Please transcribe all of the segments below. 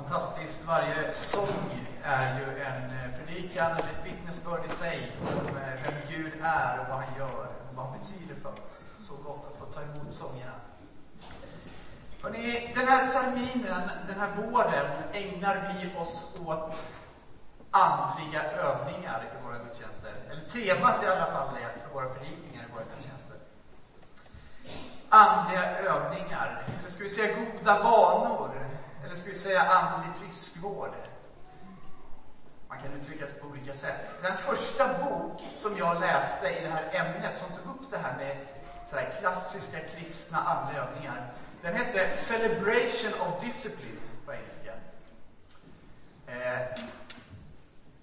Fantastiskt. Varje sång är ju en eh, predikan eller ett vittnesbörd i sig om eh, vem Gud är och vad han gör och vad han betyder för oss. Så gott att få ta emot sångerna. Hörrni, den här terminen, den här våren, ägnar vi oss åt andliga övningar i våra gudstjänster. Eller temat i alla fall är för våra predikningar i våra gudstjänster. Andliga övningar, eller ska vi säga goda vanor, eller ska vi säga andlig friskvård. Man kan uttrycka sig på olika sätt. Den första bok som jag läste i det här ämnet, som tog upp det här med så här klassiska kristna andliga övningar, den hette Celebration of Discipline på engelska. Eh,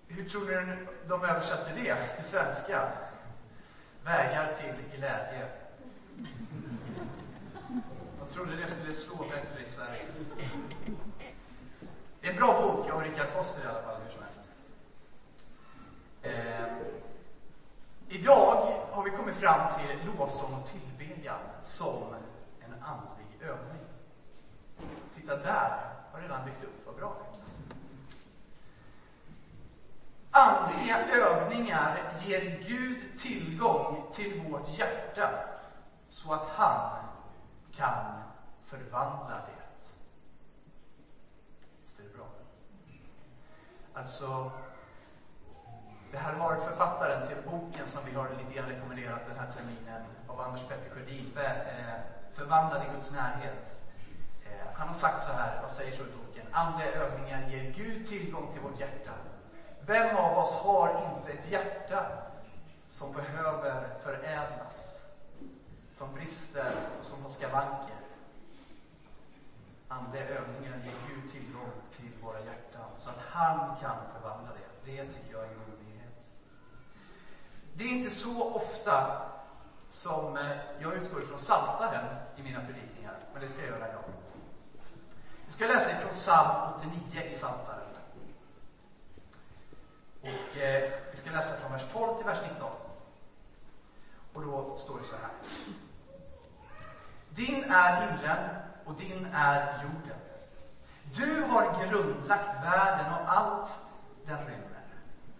hur tror ni de översatte det till svenska? Vägar till glädje. Jag trodde det skulle slå bättre i Sverige. Det är en bra bok av Richard Foster i alla fall, hur som helst. Eh, idag har vi kommit fram till lovsång och tillbedjan som en andlig övning. Titta där, har redan byggt upp, vad bra Andliga övningar ger Gud tillgång till vårt hjärta så att han kan förvandla det. Visst är det bra? Alltså, det här har författaren till boken som vi har lite grann rekommenderat den här terminen av Anders Petter Sjödin, eh, Förvandlad i Guds närhet. Eh, han har sagt så här, och säger så i boken, andliga övningar ger Gud tillgång till vårt hjärta. Vem av oss har inte ett hjärta som behöver förädlas? Som brister och som har skavanker? Andliga övningar ger Gud tillgång till våra hjärtan så att han kan förvandla det. Det tycker jag är en god nyhet. Det är inte så ofta som eh, jag utgår ifrån Saltaren i mina predikningar, men det ska jag göra idag. Vi ska läsa ifrån psalm 89 i Saltaren. Och eh, vi ska läsa från vers 12 till vers 19. Och då står det så här. Din är himlen och din är jorden. Du har grundlagt världen och allt den rymmer.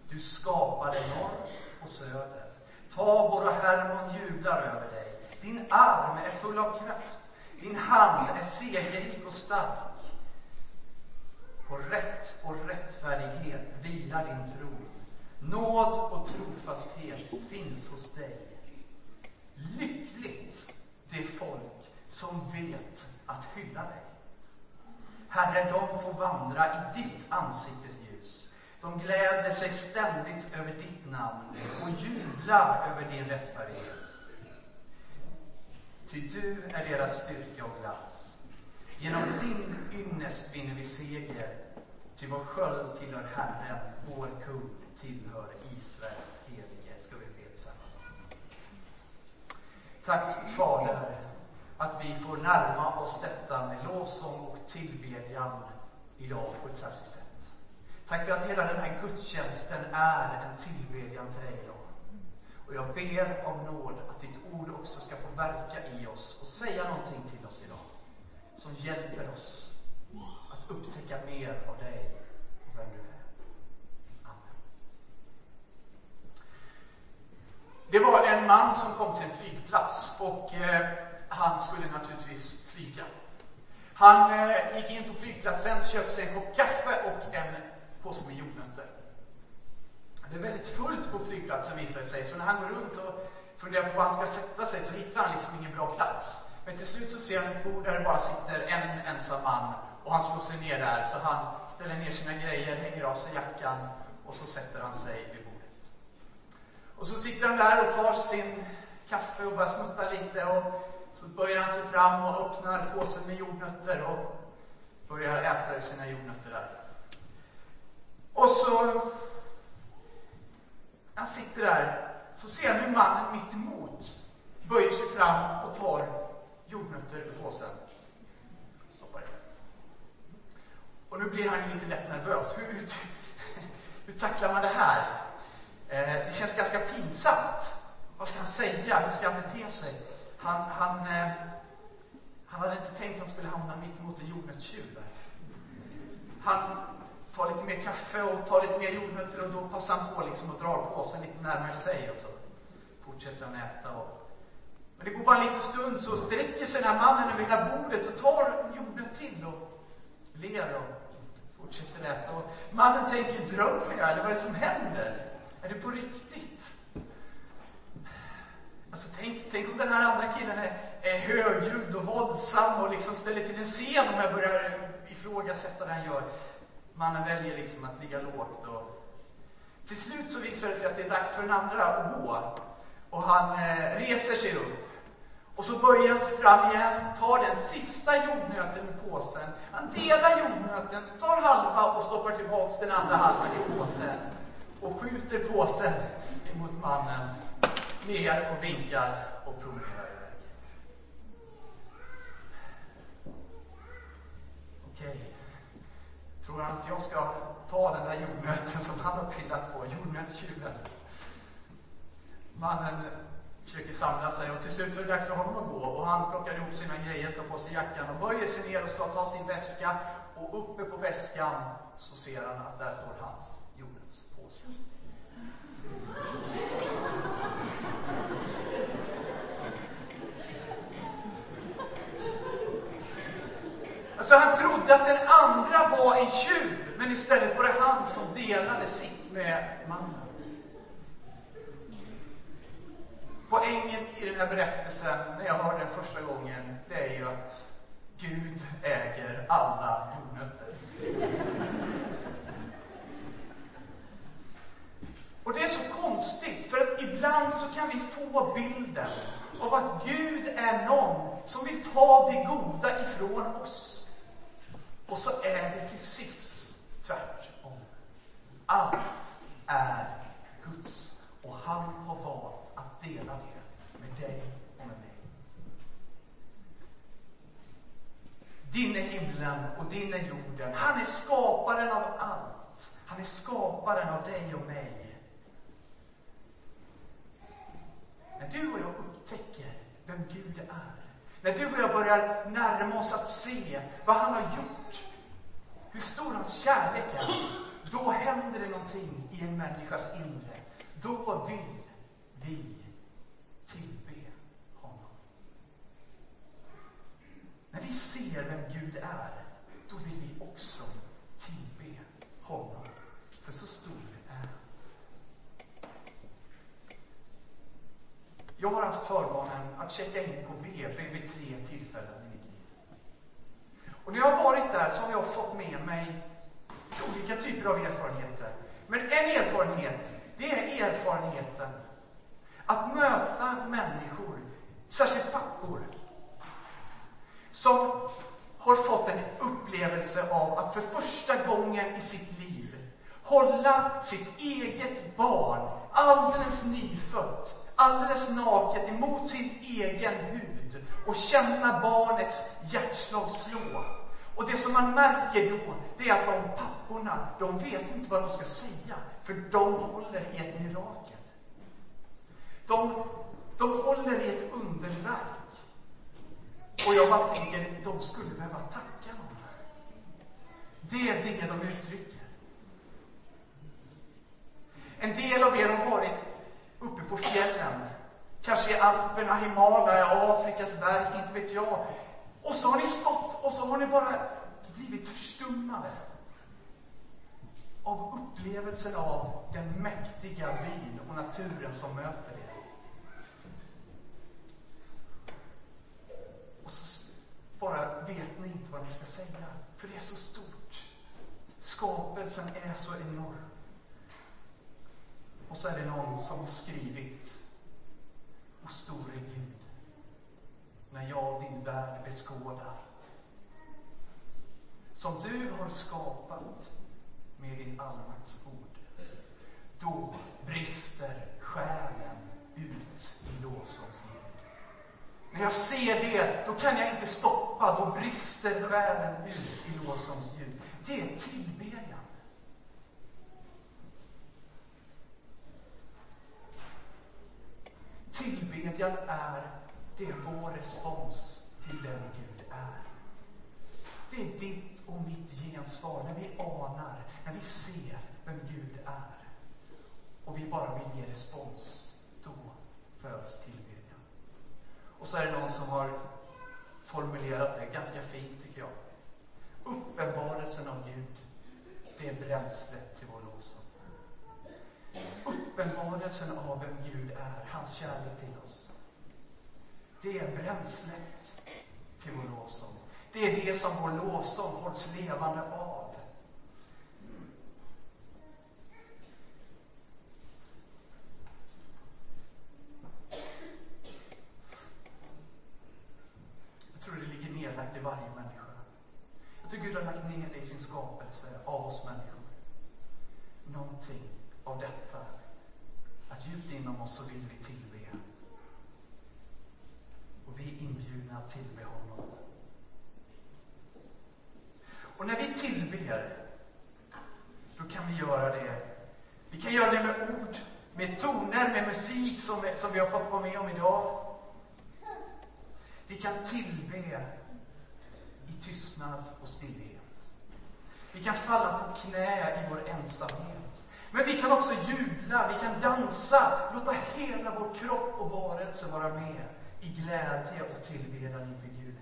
Du skapade norr och söder. Tabor och Hermon jublar över dig. Din arm är full av kraft. Din hand är segerrik och stark. På rätt och rättfärdighet vilar din tron. Nåd och trofasthet finns hos dig. Lyckligt det folk som vet att hylla dig. Herre, de får vandra i ditt ansiktes ljus. De gläder sig ständigt över ditt namn och jublar över din rättfärdighet. Ty du är deras styrka och glans. Genom din ynnest vinner vi seger, ty vår sköld tillhör Herren, vår kung tillhör Israels helige. Ska vi be tillsammans. Tack, Fader, att vi får närma oss detta med lovsång och tillbedjan idag på ett särskilt sätt. Tack för att hela den här gudstjänsten är en tillbedjan till dig idag. Och jag ber om nåd att ditt ord också ska få verka i oss och säga någonting till oss idag som hjälper oss att upptäcka mer av dig och vem du är. Amen. Det var en man som kom till en flygplats och eh, han skulle naturligtvis flyga. Han eh, gick in på flygplatsen, köpte sig en kopp kaffe och en påse med jordnötter. Det är väldigt fullt på flygplatsen visar det sig, så när han går runt och funderar på var han ska sätta sig så hittar han liksom ingen bra plats. Men till slut så ser han ett bord där det bara sitter en ensam man och han slår sig ner där så han ställer ner sina grejer, hänger av sig jackan och så sätter han sig vid bordet. Och så sitter han där och tar sin kaffe och börjar smutta lite och så böjer han sig fram och öppnar påsen med jordnötter och börjar äta ur sina jordnötter där. Och så, han sitter där, så ser han hur mannen mitt emot böjer sig fram och tar jordnötter ur påsen. Stoppar det. Och nu blir han lite lätt nervös. Hur, hur, hur tacklar man det här? Eh, det känns ganska pinsamt. Vad ska han säga? Hur ska han bete sig? Han, han, eh, han hade inte tänkt att han skulle hamna mitt emot en jordnötstjuv. han tar lite mer kaffe och tar lite mer jordnötter och då passar han på liksom och drar påsen lite närmare sig och så fortsätter han äta. Och... Men det går bara en liten stund så sträcker sig den här mannen över hela bordet och tar en jordnöt till och ler och fortsätter äta. Och mannen tänker, drömmer jag eller vad är det som händer? Är det på riktigt? Alltså tänk, tänk om den här andra killen är, är högljudd och våldsam och liksom ställer till en scen om jag börjar ifrågasätta det han gör. Mannen väljer liksom att ligga lågt och till slut så visar det sig att det är dags för den andra att gå. Och han eh, reser sig upp. Och så böjer han sig fram igen, tar den sista jordnöten i påsen. Han delar jordnöten, tar halva och stoppar tillbaks den andra halvan i påsen. Och skjuter påsen emot mannen, ner och vinkar och promenerar iväg. Okej. Okay. Tror han att jag ska ta den där jordnöten som han har pillat på, jordnötstjuven? Mannen försöker samla sig och till slut så är det dags för honom att gå och han plockar ihop sina grejer, tar på sig jackan och böjer sig ner och ska ta sin väska och uppe på väskan så ser han att där står hans jordnötspåse. Alltså han trodde att den andra var en tjuv, men istället var det han som delade sitt med mannen. Poängen i den här berättelsen, när jag hörde den första gången, det är ju att Gud äger alla jordnötter. Och det är så konstigt, för att ibland så kan vi få bilden av att Gud är någon som vill ta det goda ifrån oss. Och så är det precis tvärtom. Allt är Guds och han har valt att dela det med dig och med mig. Din är himlen och din är jorden. Han är skaparen av allt. Han är skaparen av dig och mig. När du och jag upptäcker vem Gud är, när du och jag börjar närma oss att se vad han har gjort, hur stor hans kärlek är, då händer det någonting i en människas inre. Då vill vi tillbe honom. När vi ser vem Gud är, då vill vi också tillbe honom. För så stor är han. Jag har haft förmånen att checka in på BB vid tre tillfällen i mitt liv. Och när jag har varit där så har jag fått med mig olika typer av erfarenheter. Men en erfarenhet, det är erfarenheten att möta människor, särskilt pappor, som har fått en upplevelse av att för första gången i sitt liv hålla sitt eget barn, alldeles nyfött, alldeles naket emot sin egen hud och känna barnets hjärtslag slå. Och det som man märker då, det är att de papporna, de vet inte vad de ska säga, för de håller i ett mirakel. De, de håller i ett underverk. Och jag bara tänker, de skulle behöva tacka någon. Det är det de uttrycker. En del av er har varit uppe på fjällen. Kanske i Alperna, Himalaya, Afrikas berg, inte vet jag. Och så har ni stått och så har ni bara blivit förstummade av upplevelsen av den mäktiga byn och naturen som möter er. Och så bara vet ni inte vad ni ska säga, för det är så stort. Skapelsen är så enorm. Och så är det någon som har skrivit O store Gud, när jag din värld beskådar som du har skapat med din allmakts ord. Då brister själen ut i lovsångsljud. När jag ser det, då kan jag inte stoppa, då brister själen ut i lovsångsljud. Det är tillbedjan. Tillbedjan är, det är vår respons till den Gud är. Det är ditt och mitt gensvar när vi vi anar, när vi ser vem Gud är och vi bara vill ge respons, då föds tillbedjan. Och så är det någon som har formulerat det ganska fint, tycker jag. Uppenbarelsen av Gud, det är bränslet till vår lovsång. Uppenbarelsen av vem Gud är, hans kärlek till oss. Det är bränslet till vår lovsång. Det är det som vår lovsång hålls levande av. Jag tror det ligger nedlagt i varje människa. Jag tror Gud har lagt ner det i sin skapelse av oss människor. Någonting av detta, att djupt inom oss så vill vi tillbe. Och vi är inbjudna att tillbe honom. Och när vi tillber, då kan vi göra det. Vi kan göra det med ord, med toner, med musik som, som vi har fått vara med om idag. Vi kan tillbe i tystnad och stillhet. Vi kan falla på knä i vår ensamhet. Men vi kan också jubla, vi kan dansa, låta hela vår kropp och varelse vara med i glädje och tillbedjan inför Gud.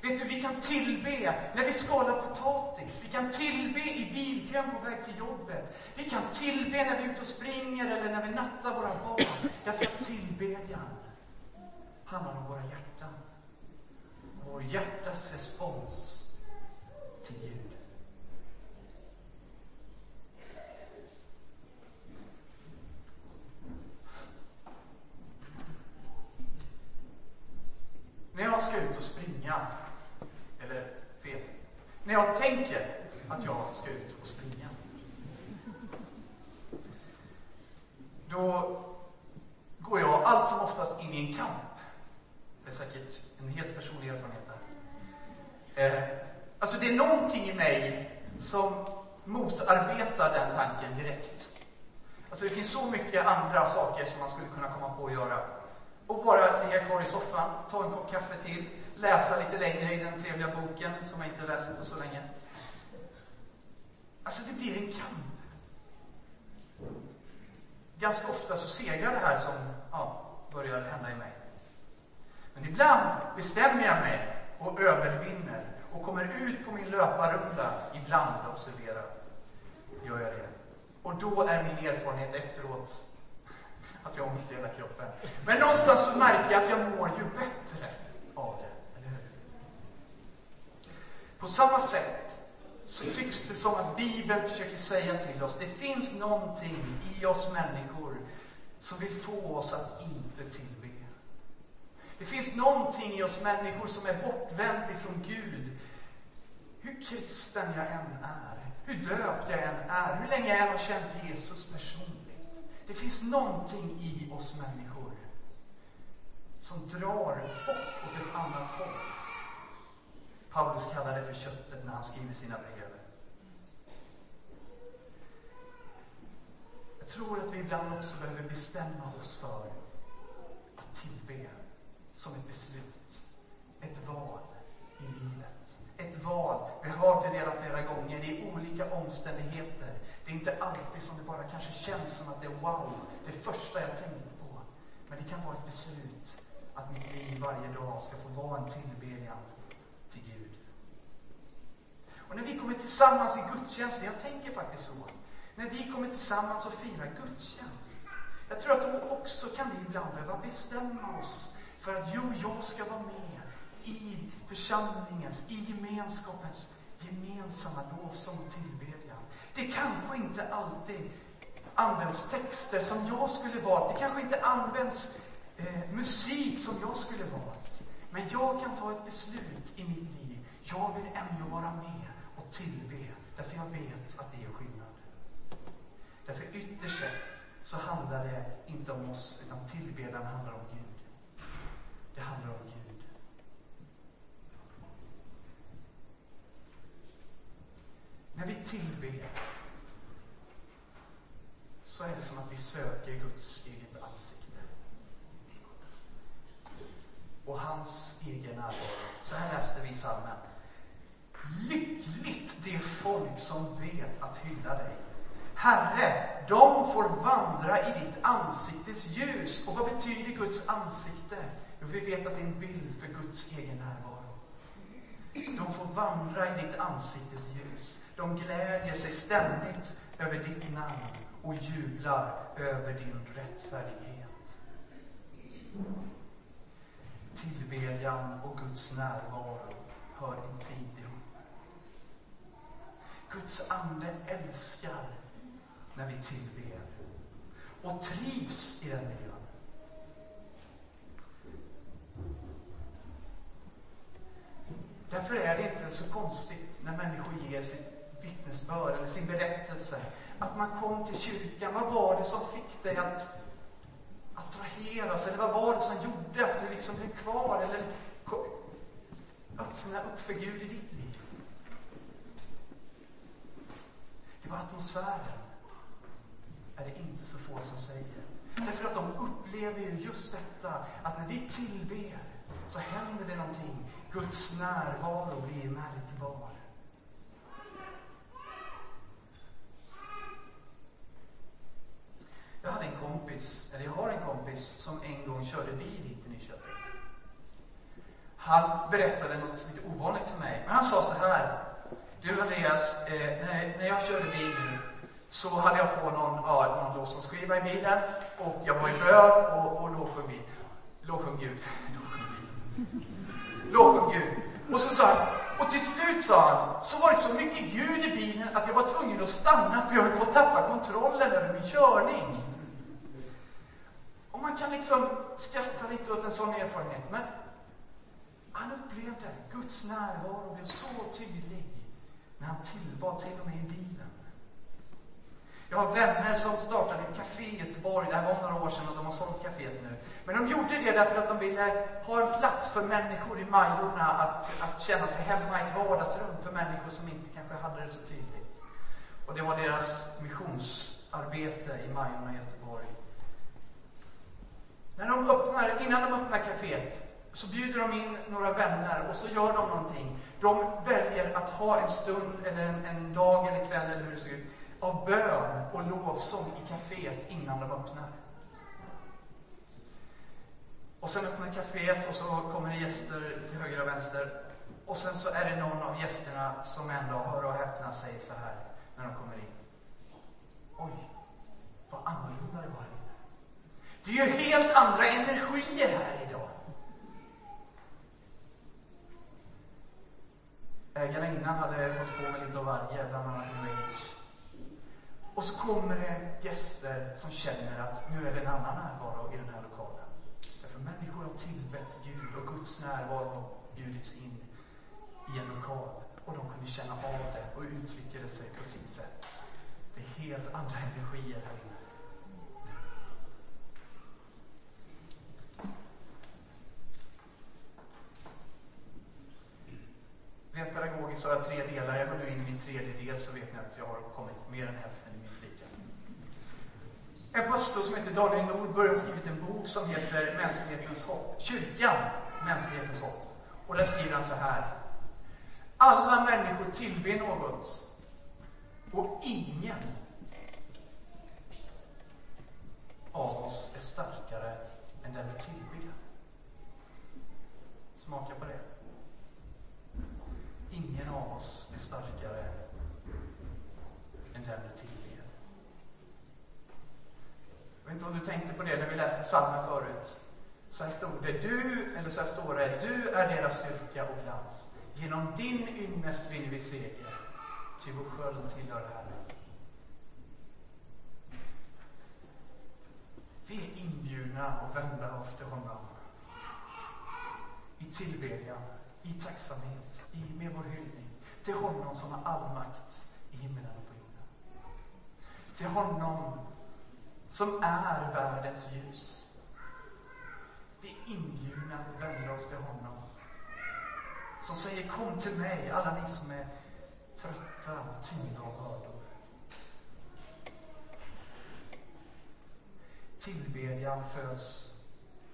Vet du, vi kan tillbe när vi skalar potatis. Vi kan tillbe i bilkön på väg till jobbet. Vi kan tillbe när vi är ute och springer eller när vi nattar våra barn. Därför att tillbedjan handlar om våra hjärtan. Vår hjärtas respons till Gud. När jag ska ut och springa, eller fel, när jag tänker att jag ska ut och springa, då går jag allt som oftast in i en kamp. Det är säkert en helt personlig erfarenhet där. Eh, alltså det är någonting i mig som motarbetar den tanken direkt. Alltså det finns så mycket andra saker som man skulle kunna komma på att göra. Och bara ligga kvar i soffan, ta en kopp kaffe till, läsa lite längre i den trevliga boken som jag inte läst på så länge. Alltså det blir en kamp. Ganska ofta så segrar det här som ja, börjar hända i mig. Men ibland bestämmer jag mig och övervinner och kommer ut på min löparrunda. Ibland, observera, gör jag det. Och då är min erfarenhet efteråt att jag har ont i hela kroppen. Men någonstans så märker jag att jag mår ju bättre av det, eller hur? På samma sätt så tycks det som att Bibeln försöker säga till oss, det finns någonting i oss människor som vill få oss att inte tillbe. Det finns någonting i oss människor som är bortvänt ifrån Gud. Hur kristen jag än är, hur döpt jag än är, hur länge jag än har känt Jesus person det finns någonting i oss människor som drar bort åt ett annat håll. Paulus kallar det för köttet när han skriver sina brev. Jag tror att vi ibland också behöver bestämma oss för att tillbe som ett beslut, ett val i livet. Ett val, vi har hört det redan flera gånger, i olika omständigheter. Det är inte alltid som det bara kanske känns som att det är wow, det första jag tänkte på. Men det kan vara ett beslut att mitt liv varje dag ska få vara en tillbedjan till Gud. Och när vi kommer tillsammans i gudstjänsten, jag tänker faktiskt så, när vi kommer tillsammans och firar gudstjänst, jag tror att då också kan vi ibland behöva bestämma oss för att jo, jag ska vara med i församlingens, i gemenskapens gemensamma lovsång och tillbedjan. Det kanske inte alltid används texter som jag skulle valt. Det kanske inte används eh, musik som jag skulle valt. Men jag kan ta ett beslut i mitt liv. Jag vill ändå vara med och tillbe, därför jag vet att det är skillnad. Därför ytterst sett så handlar det inte om oss, utan tillbedjan handlar om Gud. Det handlar om Gud. När vi tillber så är det som att vi söker Guds eget ansikte. Och hans egen närvaro. Så här läste vi i psalmen. Lyckligt det folk som vet att hylla dig. Herre, de får vandra i ditt ansiktes ljus. Och vad betyder Guds ansikte? Jo, vi vet att det är en bild för Guds egen närvaro. De får vandra i ditt ansiktes ljus. De glädjer sig ständigt över ditt namn och jublar över din rättfärdighet. Tillbedjan och Guds närvaro hör intimt ihop. Guds ande älskar när vi tillber och trivs i den miljön. Därför är det inte så konstigt när människor ger sitt vittnesbörd eller sin berättelse att man kom till kyrkan. Vad var det som fick dig att attraheras? Eller vad var det som gjorde att du liksom blev kvar? Eller öppna upp för Gud i ditt liv? Det var atmosfären. Är det inte så få som säger. Därför att de upplever ju just detta, att när vi tillber så händer det någonting. Guds närvaro blir märkbar. Jag hade en kompis, eller jag har en kompis, som en gång körde bil hit till Nyköping. Han berättade något lite ovanligt för mig. Men han sa så här. Du Andreas, eh, när, när jag körde bil nu så hade jag på någon, ja, någon lovsångsskiva i bilen och jag var i bön och, och lovsjöng Gud. Lovsjöng Gud. Lovsjöng Gud. Och så sa han, och till slut sa han, så var det så mycket Gud i bilen att jag var tvungen att stanna för jag höll på att tappa kontrollen över min körning. Och man kan liksom skratta lite åt en sån erfarenhet, men han upplevde Guds närvaro blev så tydlig när han tillbad till och med i bilen. Jag har vänner som startade ett café i Göteborg, det här var några år sedan och de har sålt kaféet nu. Men de gjorde det därför att de ville ha en plats för människor i Majorna att, att känna sig hemma i ett vardagsrum för människor som inte kanske hade det så tydligt. Och det var deras missionsarbete i Majorna i Göteborg. När de öppnar, innan de öppnar kaféet så bjuder de in några vänner och så gör de någonting. De väljer att ha en stund eller en, en dag eller kväll eller hur det ser ut av bön och lovsång i kaféet innan de öppnar. Och sen öppnar kaféet och så kommer det gäster till höger och vänster. Och sen så är det någon av gästerna som ändå, hör och häpna, säger så här när de kommer in. Oj, vad annorlunda det var här. Det är ju helt andra energier här idag. Ägarna innan hade fått på med lite av varje, bland annat New Och så kommer det gäster som känner att nu är det en annan närvaro i den här lokalen. Därför människor har tillbett Gud och Guds närvaro har bjudits in i en lokal. Och de kunde känna av det och uttrycka det sig på sitt sätt. Det är helt andra energier här inne. Rent pedagogiskt har jag tre delar. Jag går nu in i min tredje del så vet ni att jag har kommit mer än hälften i min predikan. En pastor som heter Daniel Nordberg har skrivit en bok som heter Mänsklighetens hopp. Kyrkan, Mänsklighetens hopp. Och där skriver han så här. Alla människor tillber något. Och ingen av oss är starkare än den vi tillber. Smaka på det. Ingen av oss är starkare än den du tillber. Jag vet inte om du tänkte på det när vi läste psalmen förut. Så här stod det, du, eller så här står det, du är deras styrka och glans. Genom din ynnest vinner vi seger, ty vår sköld tillhör Herren. Vi är inbjudna att vända oss till honom i tillbedjan i tacksamhet, i, med vår hyllning till honom som har all makt i himlen och på jorden. Till honom som är världens ljus. Vi är inbjudna att vända oss till honom. Som säger kom till mig, alla ni som är trötta, tyngda av bördor. Tillbedjan föds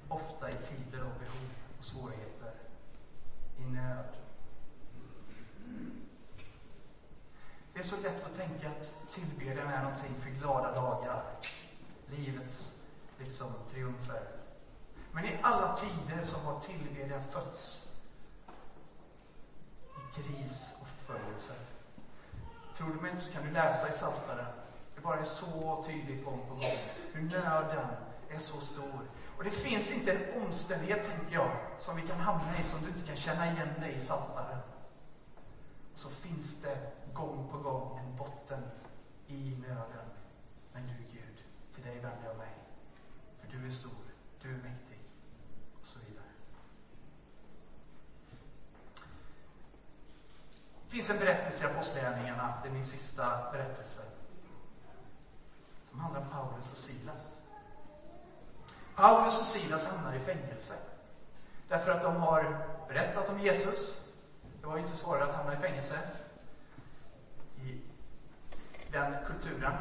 ofta i tider av behov och svårigheter i nöd. Det är så lätt att tänka att tillbedjan är någonting för glada dagar. Livets liksom triumfer. Men i alla tider så har tillbedjan fötts i kris och förföljelse. Tror du mig inte så kan du läsa i Psaltaren. Det bara är så tydligt gång på gång hur nöden är så stor. Och det finns inte en omständighet, tänker jag, som vi kan hamna i som du inte kan känna igen dig i Psaltaren. Så finns det gång på gång en botten i nöden. Men du Gud, till dig vänder jag mig. För du är stor, du är mäktig och så vidare. Det finns en berättelse i Apostlagärningarna, det är min sista berättelse, som handlar om Paulus och Silas. Paulus och Silas hamnar i fängelse. Därför att de har berättat om Jesus. Det var ju inte svårare att hamna i fängelse i den kulturen.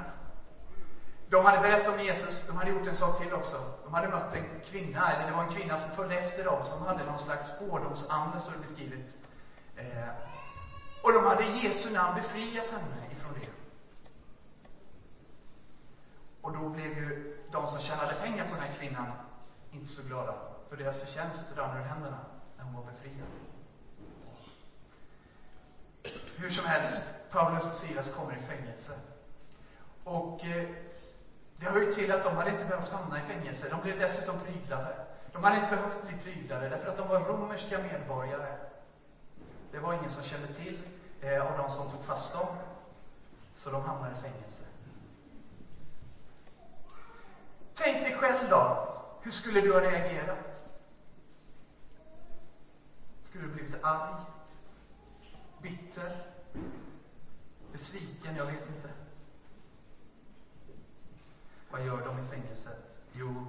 De hade berättat om Jesus, de hade gjort en sak till också. De hade mött en kvinna, eller det var en kvinna som följde efter dem, som hade någon slags spårdomsande, står det beskrivet. Eh, och de hade i Jesu namn befriat henne ifrån det. Och då blev ju de som tjänade pengar på den här kvinnan inte så glada. För deras förtjänst rann ur händerna när hon var befriad. Hur som helst, Paulus och Silas kommer i fängelse. Och eh, det hör ju till att de hade inte behövt hamna i fängelse. De blev dessutom pryglade. De hade inte behövt bli pryglade därför att de var romerska medborgare. Det var ingen som kände till eh, av de som tog fast dem. Så de hamnade i fängelse. Tänk dig själv då. Hur skulle du ha reagerat? Skulle du blivit arg? Bitter? Besviken? Jag vet inte. Vad gör de i fängelset? Jo,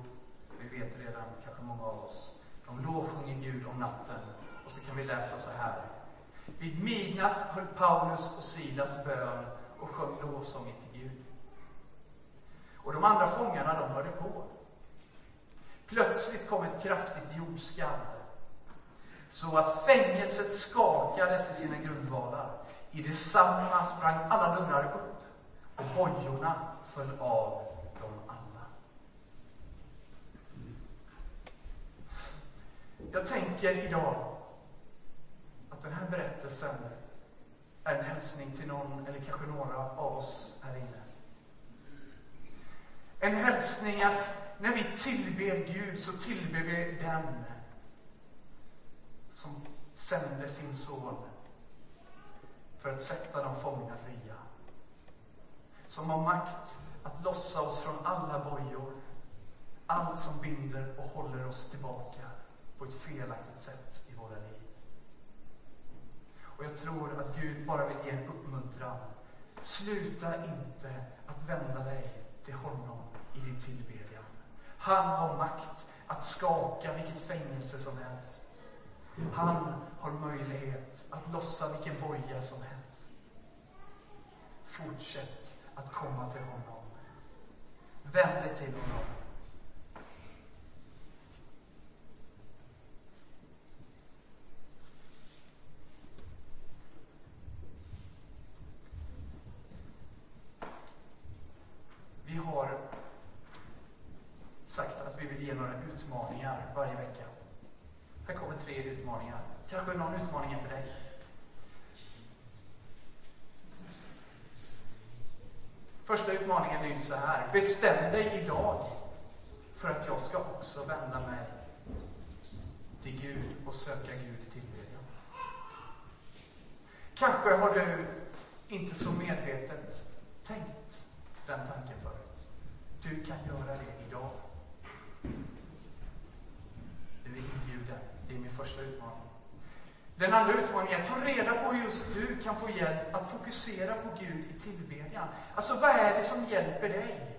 vi vet redan, kanske många av oss. De lovsjunger Gud om natten. Och så kan vi läsa så här. Vid midnatt höll Paulus och Silas bön och sjöng lovsånger till Gud. Och de andra fångarna, de hörde på. Plötsligt kom ett kraftigt jordskalv. Så att fängelset skakades i sina grundvalar. I detsamma sprang alla dörrar upp och bojorna föll av dem alla. Jag tänker idag att den här berättelsen är en hälsning till någon, eller kanske några av oss här inne. En hälsning att när vi tillber Gud så tillber vi den som sände sin son för att sätta de fångna fria. Som har makt att lossa oss från alla bojor, allt som binder och håller oss tillbaka på ett felaktigt sätt i våra liv. Och jag tror att Gud bara vill ge en uppmuntran. Sluta inte att vända dig till honom i din tillbedjan. Han har makt att skaka vilket fängelse som helst. Han har möjlighet att lossa vilken boja som helst. Fortsätt att komma till honom. Vänd dig till honom. Vi har vi vill ge några utmaningar varje vecka. Här kommer tre utmaningar. Kanske någon utmaning är för dig. Första utmaningen lyder så här. Bestäm dig idag för att jag ska också vända mig till Gud och söka Gud i tillbedjan. Kanske har du inte så medvetet tänkt den tanken förut. Du kan göra det idag. Du är inbjuden. Det är min första utmaning. Den andra utmaningen är att ta reda på hur just du kan få hjälp att fokusera på Gud i tillbedjan. Alltså, vad är det som hjälper dig?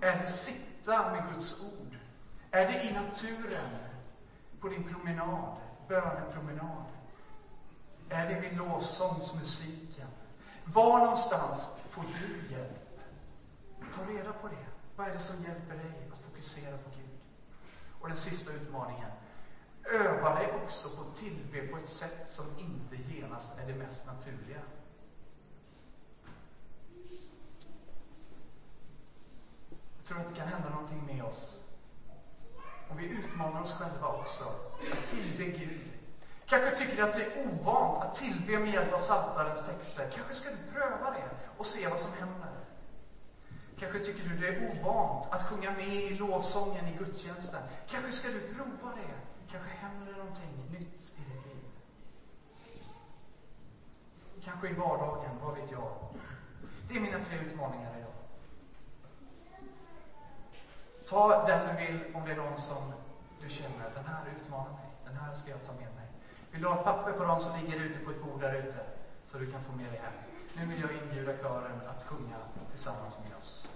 Är det sitta med Guds ord? Är det i naturen? På din promenad? Bönepromenad? Är det vid lovsångsmusiken? Var någonstans får du hjälp? Ta reda på det. Vad är det som hjälper dig att fokusera på Gud? Och den sista utmaningen. Öva dig också på att tillbe på ett sätt som inte genast är det mest naturliga. Jag tror att det kan hända någonting med oss om vi utmanar oss själva också att tillbe Gud. Kanske tycker du att det är ovant att tillbe med hjälp av Psaltarens texter. Kanske ska du pröva det och se vad som händer. Kanske tycker du det är ovant att sjunga med i lovsången i gudstjänsten. Kanske ska du prova det. Kanske händer det någonting nytt i ditt liv. Kanske i vardagen, vad vet jag. Det är mina tre utmaningar idag. Ta den du vill om det är någon som du känner, den här utmanar mig, den här ska jag ta med mig. Vill du ha ett papper på dem som ligger ute på ett bord där ute, så du kan få med dig hem. Nu vill jag inbjuda kören att sjunga tillsammans med oss.